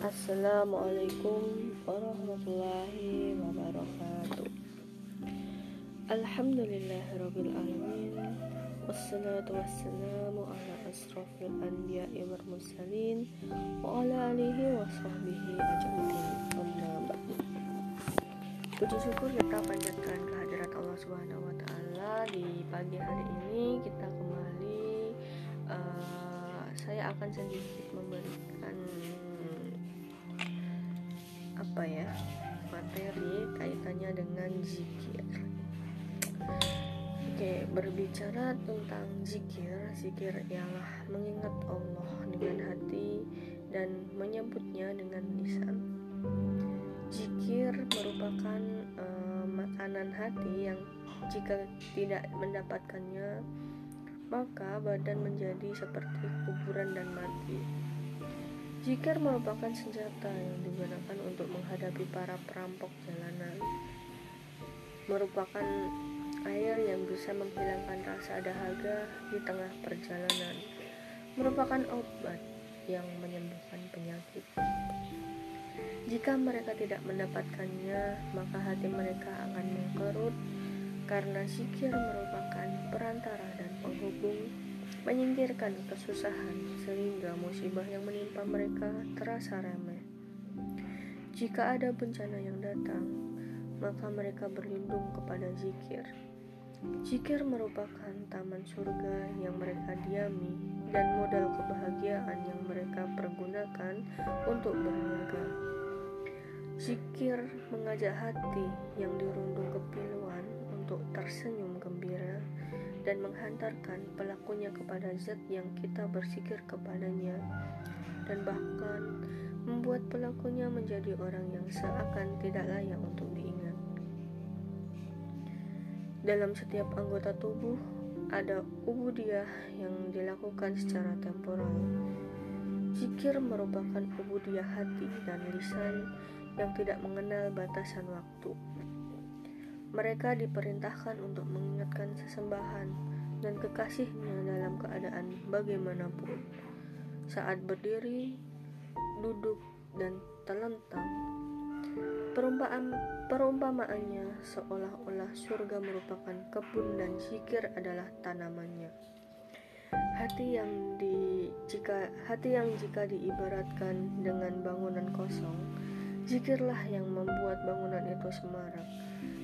Assalamualaikum warahmatullahi wabarakatuh. Alhamdulillahirrabbilalamin Wassalatu wassalamu ala asrafil anbiya'i wal mursalin Wa ala alihi wa sahbihi ajma'in. Puji syukur kita panjatkan kehadirat Allah Subhanahu wa taala. Di pagi hari ini kita kembali uh, saya akan sedikit memberikan apa ya materi kaitannya dengan zikir. Oke berbicara tentang zikir zikir ialah mengingat Allah dengan hati dan menyebutnya dengan lisan. Zikir merupakan uh, makanan hati yang jika tidak mendapatkannya maka badan menjadi seperti kuburan dan mati Jikir merupakan senjata yang digunakan untuk menghadapi para perampok jalanan. Merupakan air yang bisa menghilangkan rasa dahaga di tengah perjalanan. Merupakan obat yang menyembuhkan penyakit. Jika mereka tidak mendapatkannya, maka hati mereka akan mengkerut karena zikir merupakan perantara dan penghubung menyingkirkan kesusahan sehingga musibah yang menimpa mereka terasa remeh. Jika ada bencana yang datang, maka mereka berlindung kepada zikir. Zikir merupakan taman surga yang mereka diami dan modal kebahagiaan yang mereka pergunakan untuk berniaga. Zikir mengajak hati yang dirundung kepiluan untuk tersenyum gembira dan menghantarkan pelakunya kepada zat yang kita bersikir kepadanya dan bahkan membuat pelakunya menjadi orang yang seakan tidak layak untuk diingat. Dalam setiap anggota tubuh ada ubudiyah yang dilakukan secara temporal. Zikir merupakan ubudiyah hati dan lisan yang tidak mengenal batasan waktu. Mereka diperintahkan untuk mengingatkan sesembahan dan kekasihnya dalam keadaan bagaimanapun. Saat berdiri, duduk, dan telentang. Perumpamaan, perumpamaannya seolah-olah surga merupakan kebun dan zikir adalah tanamannya. Hati yang di jika hati yang jika diibaratkan dengan bangunan kosong, zikirlah yang membuat bangunan itu semarak.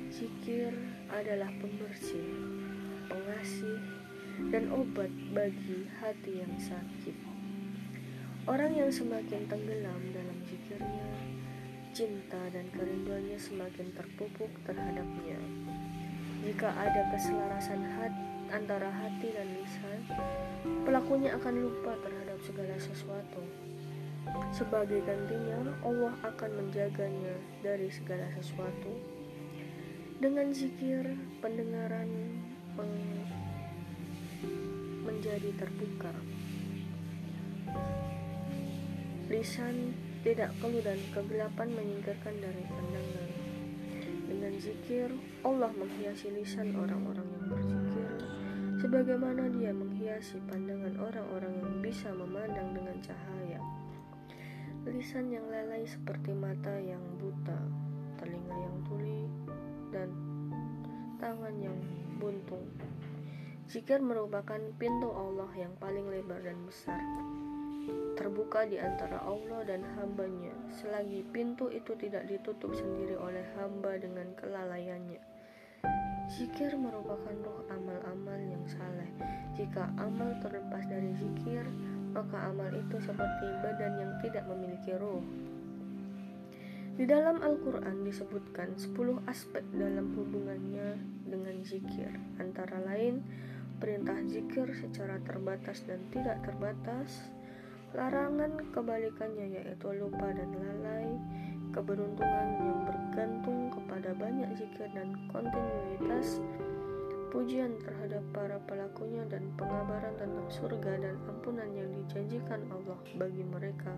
Zikir adalah pembersih, pengasih, dan obat bagi hati yang sakit. Orang yang semakin tenggelam dalam zikirnya, cinta dan kerinduannya semakin terpupuk terhadapnya. Jika ada keselarasan hati antara hati dan lisan, pelakunya akan lupa terhadap segala sesuatu. Sebagai gantinya, Allah akan menjaganya dari segala sesuatu dengan zikir, pendengaran menjadi terbuka. Lisan tidak keluh dan kegelapan menyingkirkan dari pandangan. Dengan zikir, Allah menghiasi lisan orang-orang yang berzikir, sebagaimana Dia menghiasi pandangan orang-orang yang bisa memandang dengan cahaya. Lisan yang lalai seperti mata yang buta, telinga yang tuli, dan tangan yang buntung. Zikir merupakan pintu Allah yang paling lebar dan besar. Terbuka di antara Allah dan hambanya, selagi pintu itu tidak ditutup sendiri oleh hamba dengan kelalaiannya. Zikir merupakan roh amal-amal yang saleh. Jika amal terlepas dari zikir, maka amal itu seperti badan yang tidak memiliki roh. Di dalam Al-Quran disebutkan 10 aspek dalam hubungannya dengan zikir, antara lain perintah zikir secara terbatas dan tidak terbatas, larangan kebalikannya yaitu lupa dan lalai, keberuntungan yang bergantung kepada banyak zikir dan kontinuitas, pujian terhadap para pelakunya dan pengabaran tentang surga dan ampunan yang dijanjikan Allah bagi mereka.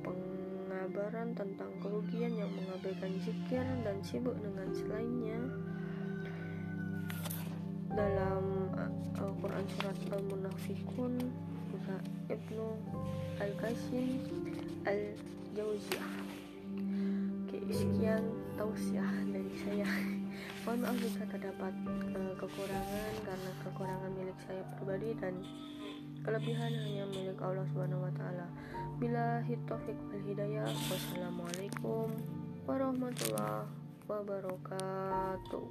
Pengabaran tentang kerugian yang mengabaikan zikir dan sibuk dengan selainnya. Dalam Al-Quran surat Al-Munafikun Ibnu Al-Qasim al jauziyah oke sekian tausiah dari mohon maaf jika terdapat uh, kekurangan karena kekurangan milik saya pribadi dan kelebihan hanya milik Allah Subhanahu wa taala. Bila taufik wal hidayah. Wassalamualaikum warahmatullahi wabarakatuh.